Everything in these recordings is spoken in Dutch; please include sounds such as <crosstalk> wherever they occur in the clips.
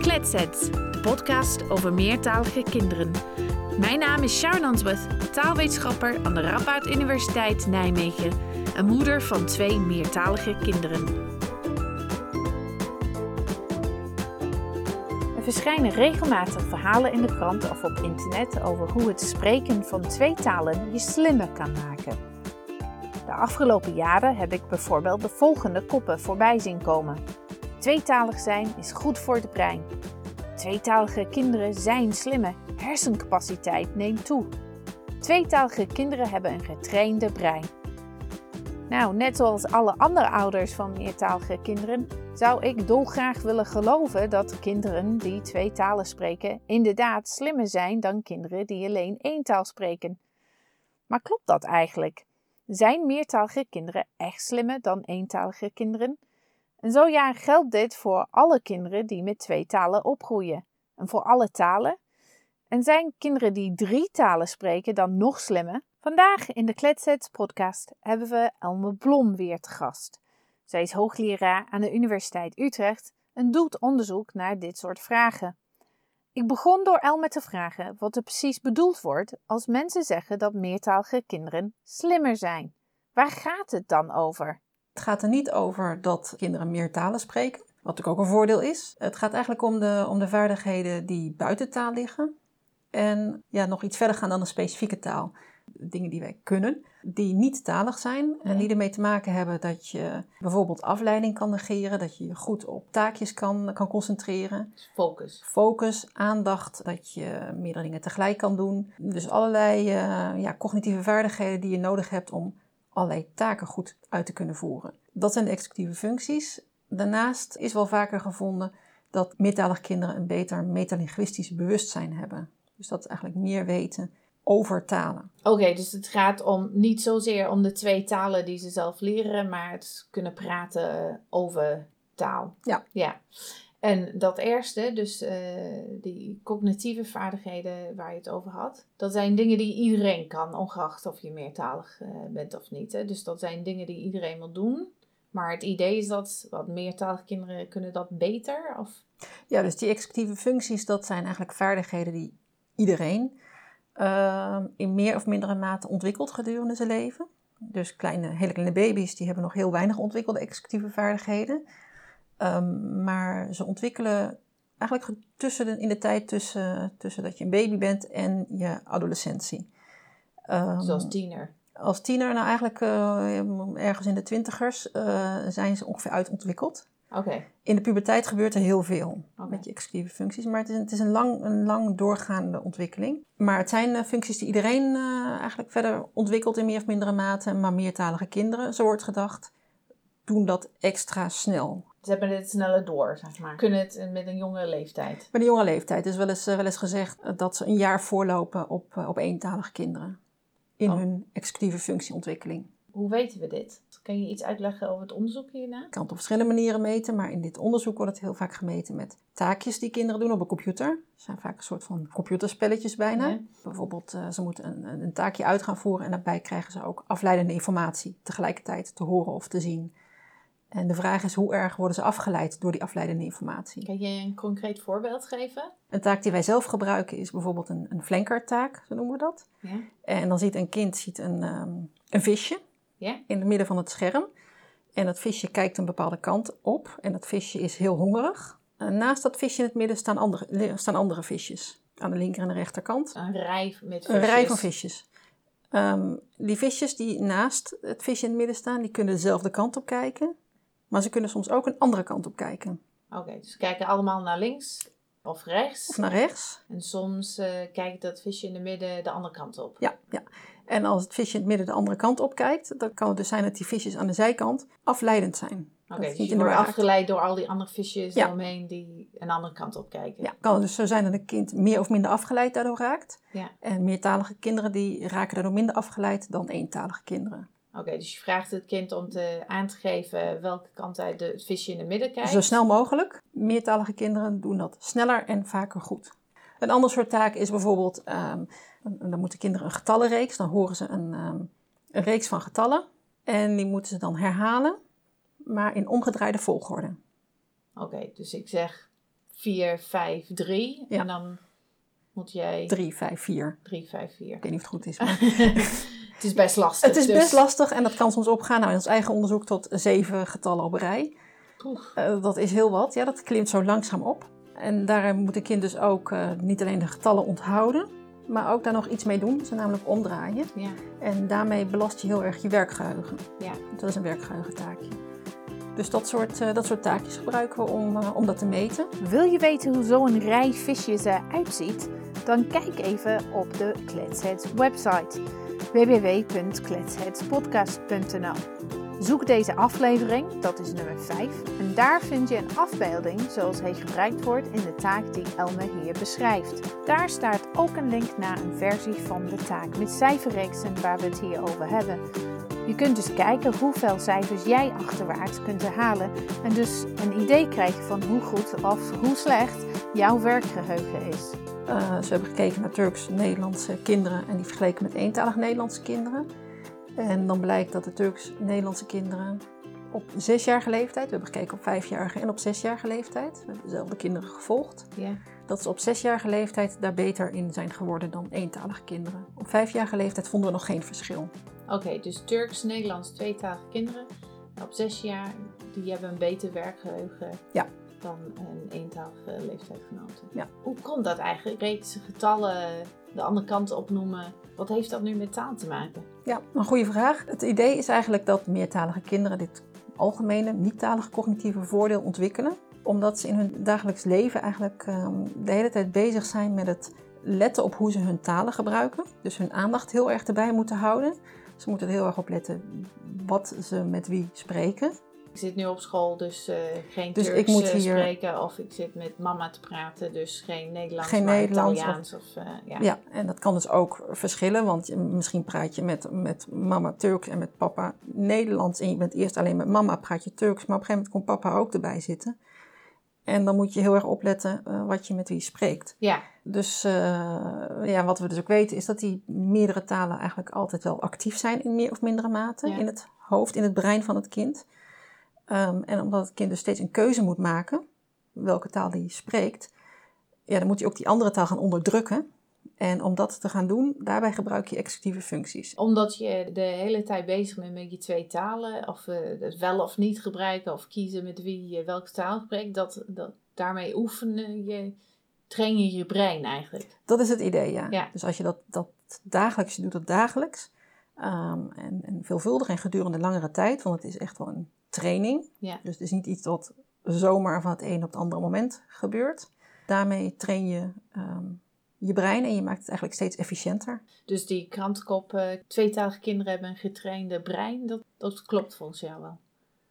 Kletsets, de podcast over meertalige kinderen. Mijn naam is Sharon Answorth, taalwetenschapper aan de Radboud Universiteit Nijmegen en moeder van twee meertalige kinderen. Er verschijnen regelmatig verhalen in de krant of op internet over hoe het spreken van twee talen je slimmer kan maken. De afgelopen jaren heb ik bijvoorbeeld de volgende koppen voorbij zien komen. Tweetalig zijn is goed voor het brein. Tweetalige kinderen zijn slimmer. Hersencapaciteit neemt toe. Tweetalige kinderen hebben een getrainde brein. Nou, net zoals alle andere ouders van meertalige kinderen, zou ik dolgraag willen geloven dat kinderen die twee talen spreken inderdaad slimmer zijn dan kinderen die alleen één taal spreken. Maar klopt dat eigenlijk? Zijn meertalige kinderen echt slimmer dan eentalige kinderen? En zo ja, geldt dit voor alle kinderen die met twee talen opgroeien. En voor alle talen. En zijn kinderen die drie talen spreken dan nog slimmer? Vandaag in de Kletsets podcast hebben we Elme Blom weer te gast. Zij is hoogleraar aan de Universiteit Utrecht en doet onderzoek naar dit soort vragen. Ik begon door Elme te vragen wat er precies bedoeld wordt als mensen zeggen dat meertalige kinderen slimmer zijn. Waar gaat het dan over? Het gaat er niet over dat kinderen meer talen spreken, wat natuurlijk ook een voordeel is. Het gaat eigenlijk om de, om de vaardigheden die buiten taal liggen. En ja, nog iets verder gaan dan een specifieke taal. Dingen die wij kunnen, die niet talig zijn en die ermee te maken hebben dat je bijvoorbeeld afleiding kan negeren, dat je je goed op taakjes kan, kan concentreren. Focus. Focus, aandacht, dat je meerdere dingen tegelijk kan doen. Dus allerlei uh, ja, cognitieve vaardigheden die je nodig hebt om allerlei taken goed uit te kunnen voeren. Dat zijn de executieve functies. Daarnaast is wel vaker gevonden dat meertalige kinderen een beter metalinguïstisch bewustzijn hebben. Dus dat is eigenlijk meer weten over talen. Oké, dus het gaat om niet zozeer om de twee talen die ze zelf leren, maar het kunnen praten over taal. Ja. Ja. En dat eerste, dus uh, die cognitieve vaardigheden waar je het over had, dat zijn dingen die iedereen kan, ongeacht of je meertalig uh, bent of niet. Hè. Dus dat zijn dingen die iedereen wil doen. Maar het idee is dat wat meertalige kinderen kunnen dat beter? Of? Ja, dus die executieve functies, dat zijn eigenlijk vaardigheden die iedereen uh, in meer of mindere mate ontwikkelt gedurende zijn leven. Dus kleine, hele kleine baby's, die hebben nog heel weinig ontwikkelde executieve vaardigheden. Um, maar ze ontwikkelen eigenlijk tussen de, in de tijd tussen, tussen dat je een baby bent en je adolescentie. Um, Zoals tiener? Als tiener, nou eigenlijk uh, ergens in de twintigers, uh, zijn ze ongeveer uitontwikkeld. Okay. In de puberteit gebeurt er heel veel okay. met je executieve functies, maar het is, het is een, lang, een lang doorgaande ontwikkeling. Maar het zijn uh, functies die iedereen eigenlijk verder ontwikkelt in meer of mindere mate, maar meertalige kinderen, zo wordt gedacht, doen dat extra snel. Ze hebben dit sneller door, zeg maar. Kunnen het met een jonge leeftijd? Met een jonge leeftijd. is wel eens, wel eens gezegd dat ze een jaar voorlopen op, op eentalige kinderen. In oh. hun executieve functieontwikkeling. Hoe weten we dit? Kan je iets uitleggen over het onderzoek hierna? Ik kan het op verschillende manieren meten, maar in dit onderzoek wordt het heel vaak gemeten met taakjes die kinderen doen op een computer. Er zijn vaak een soort van computerspelletjes bijna. Ja. Bijvoorbeeld, ze moeten een, een taakje uit gaan voeren en daarbij krijgen ze ook afleidende informatie tegelijkertijd te horen of te zien. En de vraag is hoe erg worden ze afgeleid door die afleidende informatie. Kan je een concreet voorbeeld geven? Een taak die wij zelf gebruiken is bijvoorbeeld een, een flankertaak, zo noemen we dat. Ja. En dan ziet een kind ziet een, um, een visje ja. in het midden van het scherm. En dat visje kijkt een bepaalde kant op en dat visje is heel hongerig. En naast dat visje in het midden staan andere, staan andere visjes. Aan de linker en de rechterkant. Een rij met visjes. Een rij van visjes. Um, die visjes die naast het visje in het midden staan, die kunnen dezelfde kant op kijken. Maar ze kunnen soms ook een andere kant op kijken. Oké, okay, dus ze kijken allemaal naar links of rechts. Of naar rechts. En soms uh, kijkt dat visje in het midden de andere kant op. Ja, ja. En als het visje in het midden de andere kant op kijkt, dan kan het dus zijn dat die visjes aan de zijkant afleidend zijn. Oké, okay, dus je wordt afgeleid door al die andere visjes ja. omheen die een andere kant op kijken. Ja, kan het dus zo zijn dat een kind meer of minder afgeleid daardoor raakt. Ja. En meertalige kinderen die raken daardoor minder afgeleid dan eentalige kinderen. Oké, okay, dus je vraagt het kind om te, aan te geven welke kant hij de, het visje in het midden kijkt. Zo snel mogelijk. Meertalige kinderen doen dat sneller en vaker goed. Een ander soort taak is bijvoorbeeld, um, dan moeten kinderen een getallenreeks, dan horen ze een, um, een reeks van getallen. En die moeten ze dan herhalen, maar in omgedraaide volgorde. Oké, okay, dus ik zeg 4, 5, 3. Ja. En dan moet jij 3, 5, 4. 3, 5, 4. Ik weet niet of het goed is. <laughs> Maar het is best lastig. het is dus- best lastig en dat kan soms opgaan. Nou, in ons eigen onderzoek tot zeven getallen op een rij. Eh, dat is heel wat. Ja, dat klimt zo langzaam op. En daar moet een kind dus ook eh, niet alleen de getallen onthouden, maar ook daar nog iets mee doen. Ze namelijk omdraaien. Ja, En daarmee belast je heel erg je werkgeheugen. ja. Dat is een werkgeheugentaakje. Dus dat soort, eh, dat soort taakjes gebruiken we om, eh, om dat te meten. Wil je weten hoe zo'n rij visjes eruit ziet? Dan kijk even op de Kletsheads website www.kletsheadspodcast.nl Zoek deze aflevering, dat is nummer 5, en daar vind je een afbeelding zoals hij gebruikt wordt in de taak die Elmer hier beschrijft. Daar staat ook een link naar een versie van de taak met cijferreeksen waar we het hier over hebben. Je kunt dus kijken hoeveel cijfers jij achterwaarts kunt herhalen en dus een idee krijgen van hoe goed of hoe slecht jouw werkgeheugen is. Eh, ze hebben gekeken naar Turks-Nederlandse kinderen en die vergeleken met eentalig Nederlandse kinderen. En dan blijkt dat de Turks-Nederlandse kinderen op zesjarige leeftijd, we hebben gekeken op vijfjarige en op zesjarige leeftijd, we hebben dezelfde kinderen gevolgd, dat ze op zesjarige leeftijd daar beter in zijn geworden dan eentalige kinderen. Op vijfjarige leeftijd vonden we nog geen verschil. Oké, dus Turks, Nederlands, tweetalige kinderen op zes jaar, die hebben een beter werkgeheugen Ja. Dan een eentalige leeftijdgenoten. Ja. Hoe komt dat eigenlijk? Reeks getallen de andere kant opnoemen. Wat heeft dat nu met taal te maken? Ja, een goede vraag. Het idee is eigenlijk dat meertalige kinderen dit algemene, niet-talige cognitieve voordeel ontwikkelen. Omdat ze in hun dagelijks leven eigenlijk ehm, de hele tijd bezig zijn met het letten op hoe ze hun talen gebruiken. Dus hun aandacht heel erg erbij moeten houden. Ze moeten er heel erg op letten wat ze met wie spreken. Ik zit nu op school, dus eh, geen Dus Turks ik moet eh, hier- spreken. Of ik zit met mama te praten, dus geen Nederlands, Geen maar Nederlands of- Italiaans. Of, eh, ja. Ja, en dat kan dus ook verschillen, want misschien praat je met, met mama Turks en met papa Nederlands. En je bent eerst alleen met mama, praat je Turks, maar op een gegeven moment komt papa ook erbij zitten. En dan moet je heel erg opletten wat je met wie spreekt. ja. Dus ja, wat we dus ook weten is dat die meerdere talen eigenlijk altijd wel actief zijn in meer of mindere mate Ja. in het hoofd, in het brein van het kind. Ehm, en omdat het kind dus steeds een keuze moet maken welke taal hij spreekt, ja, dan moet hij ook die andere taal gaan onderdrukken. En om dat te gaan doen, daarbij gebruik je executieve functies. Omdat je de hele tijd bezig bent met je twee talen, of eh, het wel of niet gebruiken, of kiezen met wie je welke taal spreekt, dat, dat, daarmee oefenen je, train je je brein eigenlijk. Dat is het idee, ja. Ja. Dus als je dat, dat dagelijks, je doet dat dagelijks, ehm, en, en veelvuldig en gedurende langere tijd, want het is echt wel een training. Ja. Dus het is niet iets wat zomaar van het een op het andere moment gebeurt. Daarmee train je ehm, je brein en je maakt het eigenlijk steeds efficiënter. Dus die krantenkop, eh, tweetalige kinderen hebben een getrainde brein, dat, dat klopt volgens jou wel.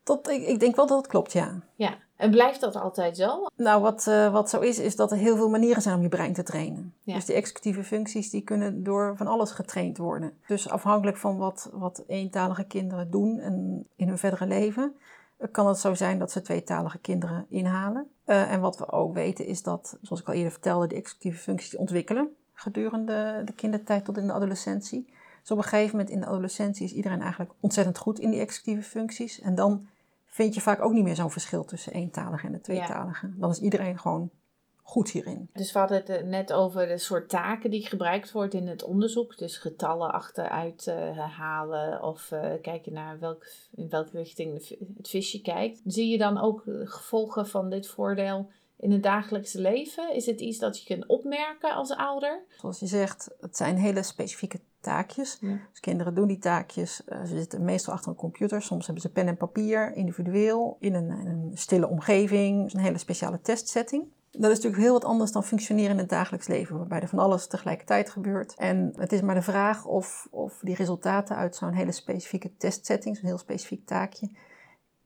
Ik, ik denk wel dat het klopt, ja. Ja, en blijft dat altijd zo? Nou, wat, eh, wat zo is, is dat er heel veel manieren zijn om je brein te trainen. Ja. Dus die executieve functies die kunnen door van alles getraind worden. Dus afhankelijk van wat, wat eentalige kinderen doen en in hun verdere leven, eh, kan het zo zijn dat ze tweetalige kinderen inhalen. Eh, en wat we ook weten is dat, zoals ik al eerder vertelde, die executieve functies ontwikkelen gedurende de kindertijd tot in de adolescentie. Dus op een gegeven moment in de adolescentie is iedereen eigenlijk ontzettend goed in die executieve functies. En dan vind je vaak ook niet meer zo'n verschil tussen eentalige en de tweetalige. Dan is iedereen gewoon goed hierin. Dus we hadden het eh, net over de soort taken die gebruikt wordt in het onderzoek. Dus getallen achteruit eh, herhalen of eh, kijken naar welk, in welke richting het visje kijkt. Zie je dan ook gevolgen van dit voordeel in het dagelijkse leven? Is het iets dat je kunt opmerken als ouder? Zoals je zegt, het zijn hele specifieke taakjes. Ja. Dus kinderen doen die taakjes. eh, ze zitten meestal achter een computer. Soms hebben ze pen en papier, individueel, in een, in een stille omgeving. Dus een hele speciale testsetting. Dat is natuurlijk heel wat anders dan functioneren in het dagelijks leven, waarbij er van alles tegelijkertijd gebeurt. En het is maar de vraag of, of die resultaten uit zo'n hele specifieke testsetting, zo'n heel specifiek taakje,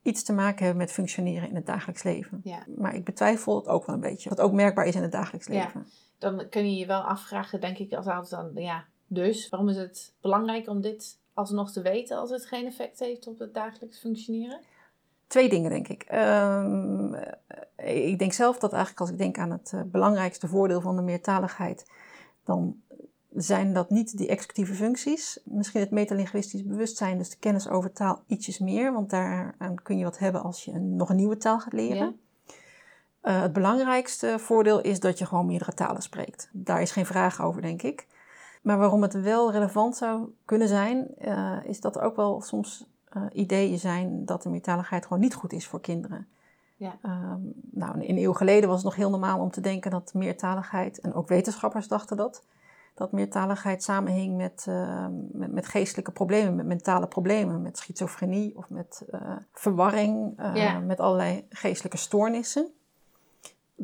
iets te maken hebben met functioneren in het dagelijks leven. Ja. Maar ik betwijfel het ook wel een beetje, wat ook merkbaar is in het dagelijks Ja. leven. Dan kun je je wel afvragen, denk ik, als ouder dan, ja, dus waarom is het belangrijk om dit alsnog te weten als het geen effect heeft op het dagelijks functioneren? Twee dingen, denk ik. Ehm, eh, ik denk zelf dat eigenlijk als ik denk aan het eh, belangrijkste voordeel van de meertaligheid, dan zijn dat niet die executieve functies. Misschien het metalinguïstisch bewustzijn, dus de kennis over taal, ietsjes meer. Want daaraan kun je wat hebben als je een, nog een nieuwe taal gaat leren. Ja. Uh, het belangrijkste voordeel is dat je gewoon meerdere talen spreekt. Daar is geen vraag over, denk ik. Maar waarom het wel relevant zou kunnen zijn, uh, is dat er ook wel soms uh, ideeën zijn dat de meertaligheid gewoon niet goed is voor kinderen. Ja. Um, nou, een eeuw geleden was het nog heel normaal om te denken dat meertaligheid, en ook wetenschappers dachten dat, dat meertaligheid samenhing met, uh, met, met, geestelijke problemen, met mentale problemen, met schizofrenie of met uh, verwarring, ja. met allerlei geestelijke stoornissen.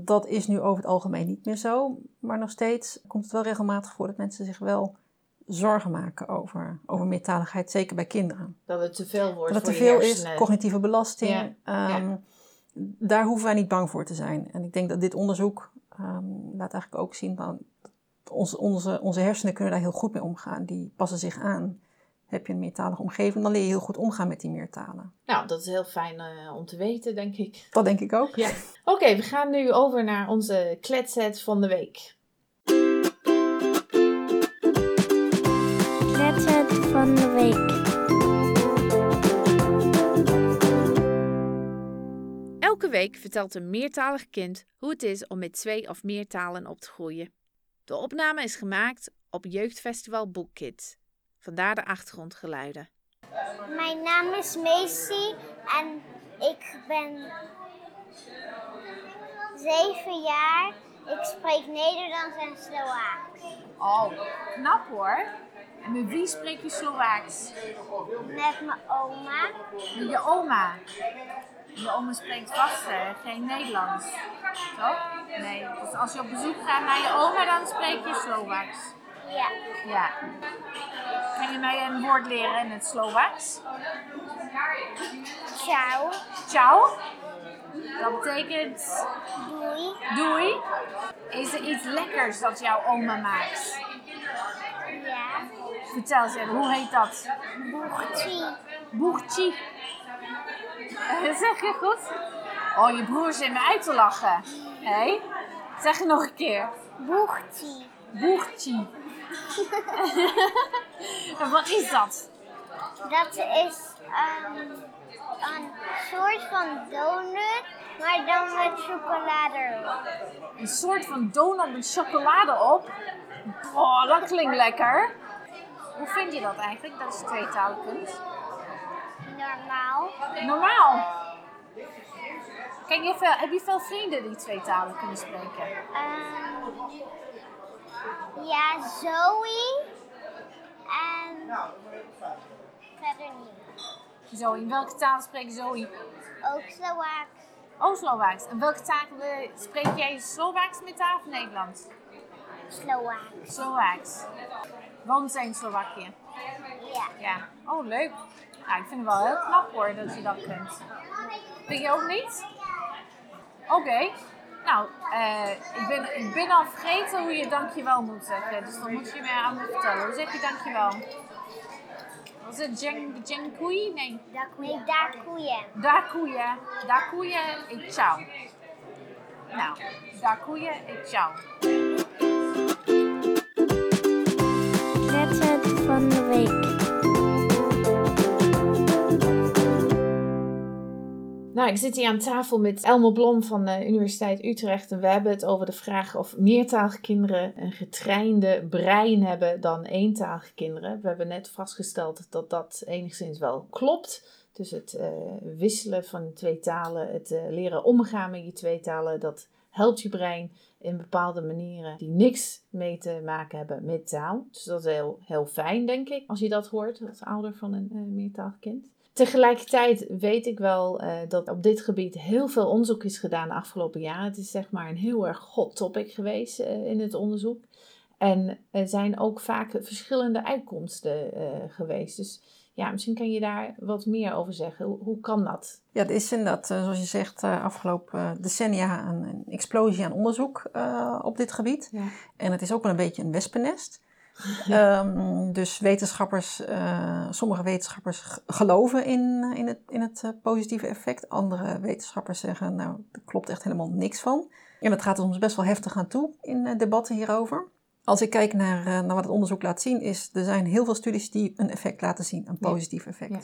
Dat is nu over het algemeen niet meer zo, maar nog steeds komt het wel regelmatig voor dat mensen zich wel zorgen maken over, over meertaligheid, zeker bij kinderen. Dat het te veel wordt. Dat het te veel is, cognitieve belasting. Ja. Um, ja. Daar hoeven wij niet bang voor te zijn. En ik denk dat dit onderzoek um, laat eigenlijk ook zien dat onze, onze, onze hersenen kunnen daar heel goed mee omgaan. Die passen zich aan. Heb je een meertalige omgeving, dan leer je heel goed omgaan met die meertalen. Nou, dat is heel fijn uh, om te weten, denk ik. Dat denk ik ook. Ja. Oké, okay, we gaan nu over naar onze kletset van de week. Kletset van de week. Elke week vertelt een meertalig kind hoe het is om met twee of meer talen op te groeien. De opname is gemaakt op Jeugdfestival Boekkids. Vandaar de achtergrondgeluiden. Mijn naam is Macy en ik ben zeven jaar. Ik spreek Nederlands en Slovaaks. Oh, knap hoor. En met wie spreek je Slovaaks? Met mijn oma. Met je oma? Je oma spreekt vast geen Nederlands, toch? Nee, dus als je op bezoek gaat naar je oma, dan spreek je Slovaaks. Ja. Ja. Kan je mij een woord leren in het Slovaaks? Ciao. Ciao? Dat betekent... Doei. Doei. Is er iets lekkers dat jouw oma maakt? Ja. Vertel eens even, hoe heet dat? Boertje. Boertje. <laughs> zeg je goed? Oh, je broer zit me uit te lachen. Hé? Hey? Zeg je nog een keer. Boertje. Boertje. <laughs> en wat is dat? Dat is um, een soort van donut, maar dan met chocolade erop. Een soort van donut met chocolade op? Oh, dat klinkt lekker. Hoe vind je dat eigenlijk, dat is tweetaalkunst? Normaal. Normaal? Kijk, je heb je veel vrienden die twee talen kunnen spreken? Um, ja, Zoe. En verder niet. Zoe, in welke taal spreekt Zoe? Ook Slovaaks. Oh, Slovaaks. En welke taal spreek jij Slovaaks met haar of Nederlands? Slovaaks. Slovaaks. Woont zij in? Ja. Ja. Oh, leuk. Ja, ik vind het wel heel knap hoor dat je dat kunt. Vind je ook niet? Oké. Okay. Nou, uh, ik, ben, ik ben al vergeten hoe je dankjewel moet zeggen. Dus dan moet je me aan me vertellen. Hoe zeg je dankjewel? Was het Jenkui? Nee. Nee, Dakuye. Dakuye. Dakuye ik ciao. Nou, Dakuye ik ciao. Nou, ik zit hier aan tafel met Elmo Blom van de Universiteit Utrecht. En we hebben het over de vraag of meertalige kinderen een getrainde brein hebben dan eentalige kinderen. We hebben net vastgesteld dat dat enigszins wel klopt. Dus het uh, wisselen van twee talen, het uh, leren omgaan met je twee talen, dat helpt je brein in bepaalde manieren die niks mee te maken hebben met taal. Dus dat is heel, heel fijn, denk ik, als je dat hoort als ouder van een uh, meertalig kind. Tegelijkertijd weet ik wel uh, dat op dit gebied heel veel onderzoek is gedaan de afgelopen jaren. Het is zeg maar een heel erg hot topic geweest uh, in het onderzoek. En er zijn ook vaak verschillende uitkomsten uh, geweest. Dus ja, misschien kan je daar wat meer over zeggen. Hoe, hoe kan dat? Ja, er is inderdaad, zoals je zegt, afgelopen decennia een, een explosie aan onderzoek op dit gebied. Ja. En het is ook wel een beetje een wespennest. Um, dus wetenschappers, uh, sommige wetenschappers geloven in, in het, in het uh, positieve effect. Andere wetenschappers zeggen, nou, er klopt echt helemaal niks van. En dat gaat er soms best wel heftig aan toe in uh, debatten hierover. Als ik kijk naar, naar wat het onderzoek laat zien, is er zijn heel veel studies die een effect laten zien, een positief effect. Ja.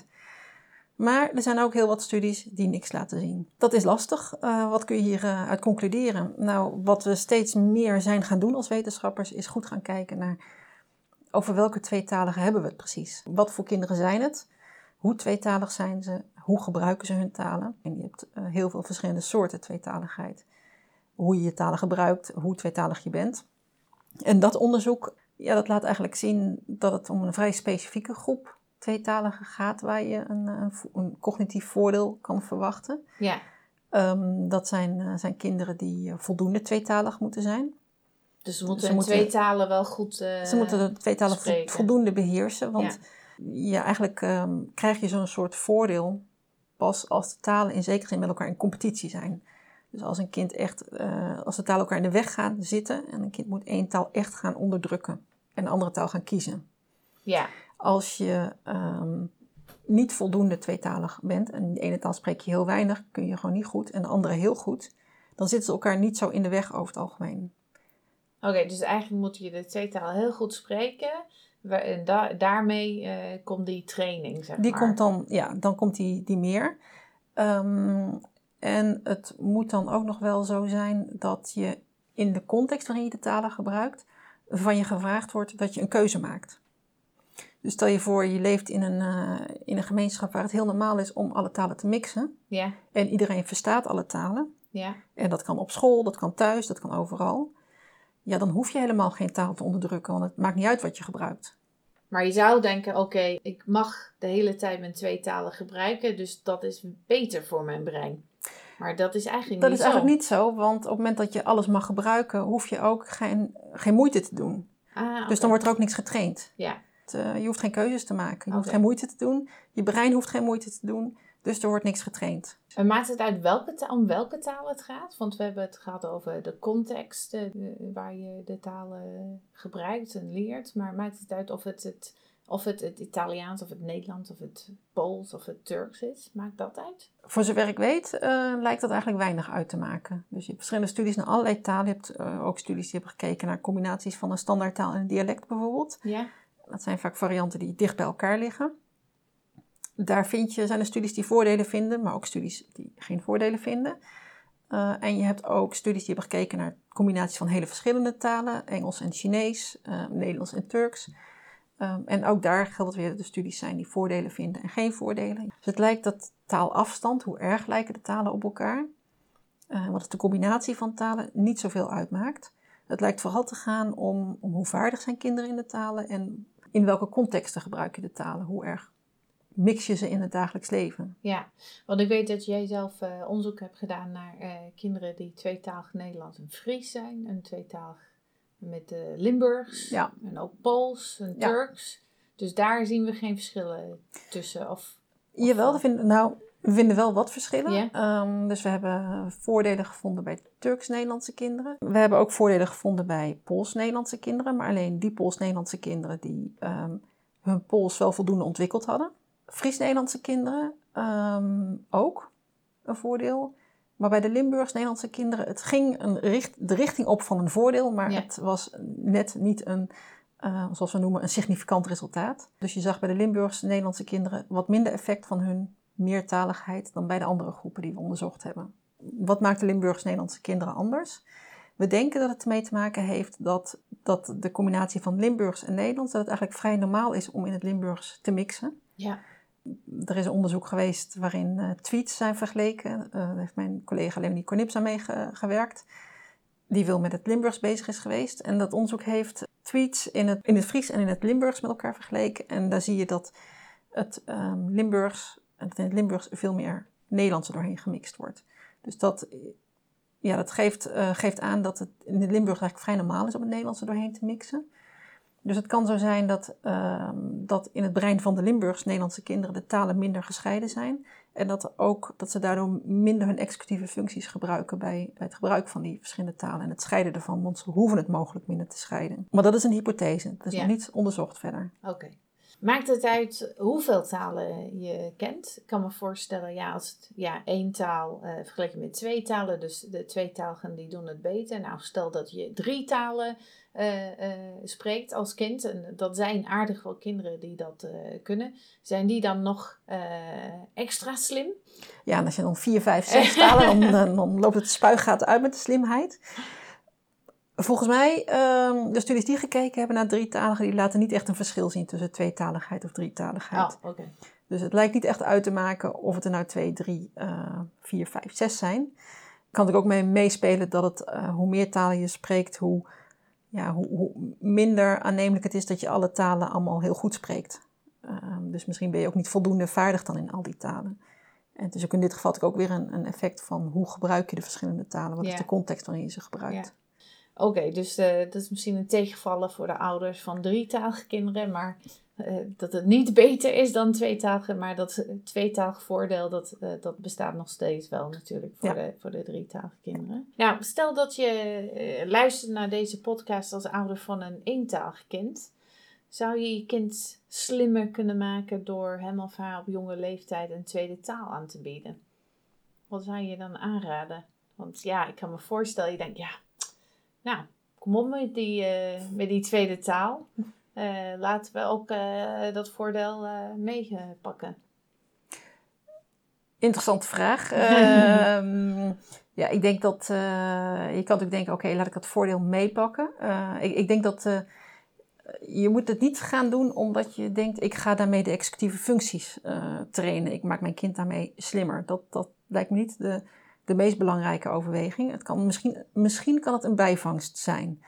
Maar er zijn ook heel wat studies die niks laten zien. Dat is lastig. Uh, wat kun je hieruit uit concluderen? Nou, wat we steeds meer zijn gaan doen als wetenschappers, is goed gaan kijken naar over welke tweetaligen hebben we het precies. Wat voor kinderen zijn het? Hoe tweetalig zijn ze? Hoe gebruiken ze hun talen? En je hebt uh, heel veel verschillende soorten tweetaligheid. Hoe je je talen gebruikt, hoe tweetalig je bent. En dat onderzoek, ja, dat laat eigenlijk zien dat het om een vrij specifieke groep tweetaligen gaat waar je een, een, een cognitief voordeel kan verwachten. Ja. Um, dat zijn, uh, zijn kinderen die voldoende tweetalig moeten zijn. Dus ze moeten, ze moeten twee talen wel goed uh, Ze moeten de twee talen vo voldoende beheersen. Want ja, ja eigenlijk um, krijg je zo'n soort voordeel pas als de talen in zekere zin met elkaar in competitie zijn. Dus als een kind echt, als de talen elkaar in de weg gaan zitten en een kind moet één taal echt gaan onderdrukken en een andere taal gaan kiezen. Ja. Als je um, niet voldoende tweetalig bent en de ene taal spreek je heel weinig, kun je gewoon niet goed en de andere heel goed, dan zitten ze elkaar niet zo in de weg over het algemeen. Oké, okay, dus eigenlijk moet je de twee talen heel goed spreken. En da daarmee uh, komt die training, zeg die maar. komt dan, ja, dan komt die, die meer. Um, en het moet dan ook nog wel zo zijn dat je in de context waarin je de talen gebruikt, van je gevraagd wordt dat je een keuze maakt. Dus stel je voor, je leeft in een, uh, in een gemeenschap waar het heel normaal is om alle talen te mixen. Ja. En iedereen verstaat alle talen. Ja. En dat kan op school, dat kan thuis, dat kan overal. Ja, dan hoef je helemaal geen taal te onderdrukken, want het maakt niet uit wat je gebruikt. Maar je zou denken, oké, okay, ik mag de hele tijd mijn twee talen gebruiken, dus dat is beter voor mijn brein. Maar dat is eigenlijk dat niet zo. zo. Dat is eigenlijk niet zo, want op het moment dat je alles mag gebruiken, hoef je ook geen, geen moeite te doen. Ah, okay. Dus dan wordt er ook niks getraind. Ja. Uh, je hoeft geen keuzes te maken. Je okay. hoeft geen moeite te doen. Je brein hoeft geen moeite te doen. Dus er wordt niks getraind. En maakt het uit welke taal, om welke taal het gaat? Want we hebben het gehad over de context uh, waar je de talen gebruikt en leert. Maar maakt het uit of het het, of het, het Italiaans of het Nederlands of het Pools of het Turks is? Maakt dat uit? Voor zover ik weet uh, lijkt dat eigenlijk weinig uit te maken. Dus je hebt verschillende studies naar allerlei talen. Je hebt uh, ook studies die hebben gekeken naar combinaties van een standaardtaal en een dialect bijvoorbeeld. Ja. Dat zijn vaak varianten die dicht bij elkaar liggen. Daar vind je, zijn er studies die voordelen vinden, maar ook studies die geen voordelen vinden. Uh, en je hebt ook studies die hebben gekeken naar combinaties van hele verschillende talen, Engels en Chinees, uh, Nederlands en Turks. Um, en ook daar geldt weer dat er studies zijn die voordelen vinden en geen voordelen. Dus het lijkt dat taalafstand, hoe erg lijken de talen op elkaar, uh, wat de combinatie van talen, niet zoveel uitmaakt. Het lijkt vooral te gaan om, om hoe vaardig zijn kinderen in de talen en in welke contexten gebruik je de talen? Hoe erg mix je ze in het dagelijks leven? Ja, want ik weet dat jij zelf uh, onderzoek hebt gedaan naar uh, kinderen die tweetalig Nederlands en Fries zijn. En tweetalig met de uh, Limburgs. Ja. En ook Pools en Ja. Turks. Dus daar zien we geen verschillen tussen. Of, of Jawel, wel? we vinden, nou, we vinden wel wat verschillen. Ehm, dus we hebben voordelen gevonden bij Turks-Nederlandse kinderen. We hebben ook voordelen gevonden bij Pools-Nederlandse kinderen. Maar alleen die Pools-Nederlandse kinderen die ehm, hun Pools wel voldoende ontwikkeld hadden. Fries-Nederlandse kinderen ehm, ook een voordeel. Maar bij de Limburgs-Nederlandse kinderen, het ging een richt, de richting op van een voordeel, maar Ja. het was net niet een, eh, zoals we noemen, een significant resultaat. Dus je zag bij de Limburgs-Nederlandse kinderen wat minder effect van hun meertaligheid dan bij de andere groepen die we onderzocht hebben. Wat maakt de Limburgs-Nederlandse kinderen anders? We denken dat het ermee te maken heeft dat, dat de combinatie van Limburgs en Nederlands, dat het eigenlijk vrij normaal is om in het Limburgs te mixen. Ja. Er is een onderzoek geweest waarin uh, tweets zijn vergeleken. Uh, daar heeft mijn collega Leonie Kornips aan meegewerkt. Die veel met het Limburgs bezig is geweest. En dat onderzoek heeft tweets in het, in het Fries en in het Limburgs met elkaar vergeleken. En daar zie je dat het um, Limburgs, dat in het Limburgs veel meer Nederlands er doorheen gemixt wordt. Dus dat, ja, dat geeft, uh, geeft aan dat het in het Limburgs eigenlijk vrij normaal is om het Nederlands er doorheen te mixen. Dus het kan zo zijn dat, uh, dat in het brein van de Limburgs-Nederlandse kinderen de talen minder gescheiden zijn. En dat, ook, dat ze daardoor minder hun executieve functies gebruiken bij, bij het gebruik van die verschillende talen. En het scheiden ervan, want ze hoeven het mogelijk minder te scheiden. Maar dat is een hypothese, dat is Ja. nog niet onderzocht verder. Oké. Maakt het uit hoeveel talen je kent? Ik kan me voorstellen, ja, als het ja, één taal uh, vergeleken met twee talen, dus de tweetaligen die doen het beter. Nou, stel dat je drie talen uh, uh, spreekt als kind, en dat zijn aardig veel kinderen die dat kunnen, zijn die dan nog extra slim? Ja, en als je dan vier, vijf, zes <laughs> talen, dan, dan loopt het spuigaat uit met de slimheid. Volgens mij, um, de studies die gekeken hebben naar drietaligen, die laten niet echt een verschil zien tussen tweetaligheid of drietaligheid. Oh, okay. Dus het lijkt niet echt uit te maken of het er nou twee, drie, uh, vier, vijf, zes zijn. Kan ik ook mee meespelen dat het, hoe meer talen je spreekt, hoe, ja, hoe, hoe, minder aannemelijk het is dat je alle talen allemaal heel goed spreekt. Uh, dus misschien ben je ook niet voldoende vaardig dan in al die talen. En het is ook in dit geval ook weer een, een effect van hoe gebruik je de verschillende talen, wat ja. is de context waarin je ze gebruikt. Ja. Oké, dus uh, dat is misschien een tegenvallen voor de ouders van drietalige kinderen, maar uh, dat het niet beter is dan tweetalige, maar dat tweetalig voordeel, dat, uh, dat bestaat nog steeds wel natuurlijk voor, ja. de, voor de drietalige kinderen. Nou, stel dat je luistert naar deze podcast als ouder van een eentalig kind. Zou je je kind slimmer kunnen maken door hem of haar op jonge leeftijd een tweede taal aan te bieden? Wat zou je dan aanraden? Want ja, ik kan me voorstellen, je denkt, ja, nou, kom op met die, met die tweede taal. Uh, laten we ook uh, dat voordeel meepakken. Interessante vraag. <laughs> Ehm, ja, ik denk dat je kan natuurlijk denken: oké, okay, laat ik dat voordeel meepakken. Ik, ik, denk dat je moet het niet gaan doen omdat je denkt: ik ga daarmee de executieve functies trainen. Ik maak mijn kind daarmee slimmer. Dat, dat lijkt me niet de de meest belangrijke overweging. Het kan misschien, misschien kan het een bijvangst zijn.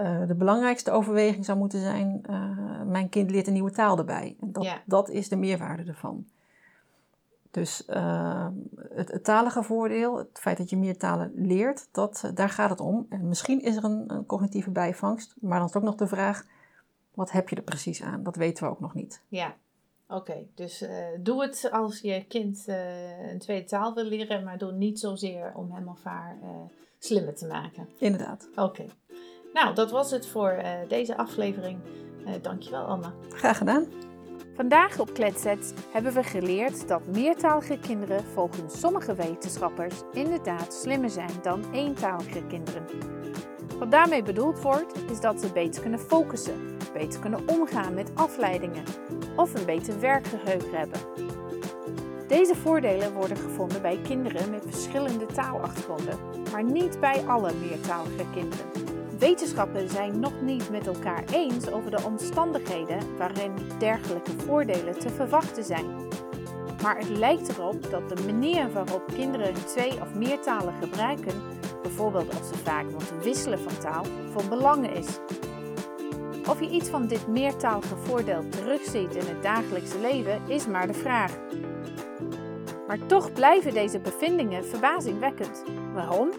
Uh, de belangrijkste overweging zou moeten zijn: uh, mijn kind leert een nieuwe taal erbij. En dat, ja. dat is de meerwaarde ervan. Dus uh, het, het, talige voordeel, het feit dat je meer talen leert, dat, daar gaat het om. En misschien is er een, een cognitieve bijvangst, maar dan is ook nog de vraag: wat heb je er precies aan? Dat weten we ook nog niet. Ja, Oké, dus doe het als je kind een tweede taal wil leren, maar doe niet zozeer om hem of haar slimmer te maken. Inderdaad. Oké. Nou, dat was het voor deze aflevering. dankjewel, Anna. Graag gedaan. Vandaag op Kletset hebben we geleerd dat meertalige kinderen volgens sommige wetenschappers inderdaad slimmer zijn dan eentalige kinderen. Wat daarmee bedoeld wordt, is dat ze beter kunnen focussen, beter kunnen omgaan met afleidingen of een beter werkgeheugen hebben. Deze voordelen worden gevonden bij kinderen met verschillende taalachtergronden, maar niet bij alle meertalige kinderen. Wetenschappers zijn nog niet met elkaar eens over de omstandigheden waarin dergelijke voordelen te verwachten zijn. Maar het lijkt erop dat de manier waarop kinderen twee of meer talen gebruiken, bijvoorbeeld als ze vaak moeten wisselen van taal, van belang is. Of je iets van dit meertalige voordeel terugziet in het dagelijkse leven, is maar de vraag. Maar toch blijven deze bevindingen verbazingwekkend. Waarom?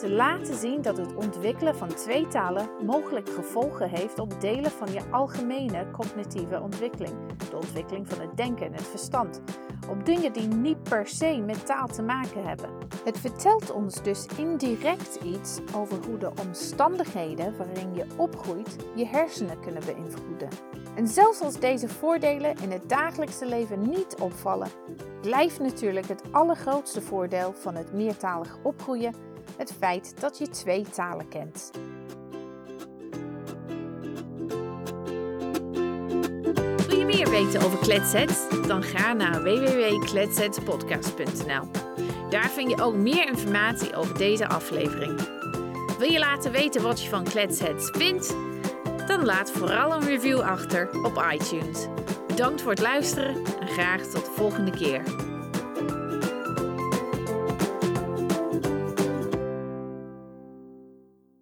Ze laten zien dat het ontwikkelen van twee talen mogelijk gevolgen heeft op delen van je algemene cognitieve ontwikkeling, de ontwikkeling van het denken en het verstand, op dingen die niet per se met taal te maken hebben. Het vertelt ons dus indirect iets over hoe de omstandigheden waarin je opgroeit je hersenen kunnen beïnvloeden. En zelfs als deze voordelen in het dagelijkse leven niet opvallen, blijft natuurlijk het allergrootste voordeel van het meertalig opgroeien het feit dat je twee talen kent. Wil je meer weten over Kletset? Dan ga naar www.kletsetpodcast.nl. Daar vind je ook meer informatie over deze aflevering. Wil je laten weten wat je van Kletsets vindt? Dan laat vooral een review achter op iTunes. Bedankt voor het luisteren en graag tot de volgende keer.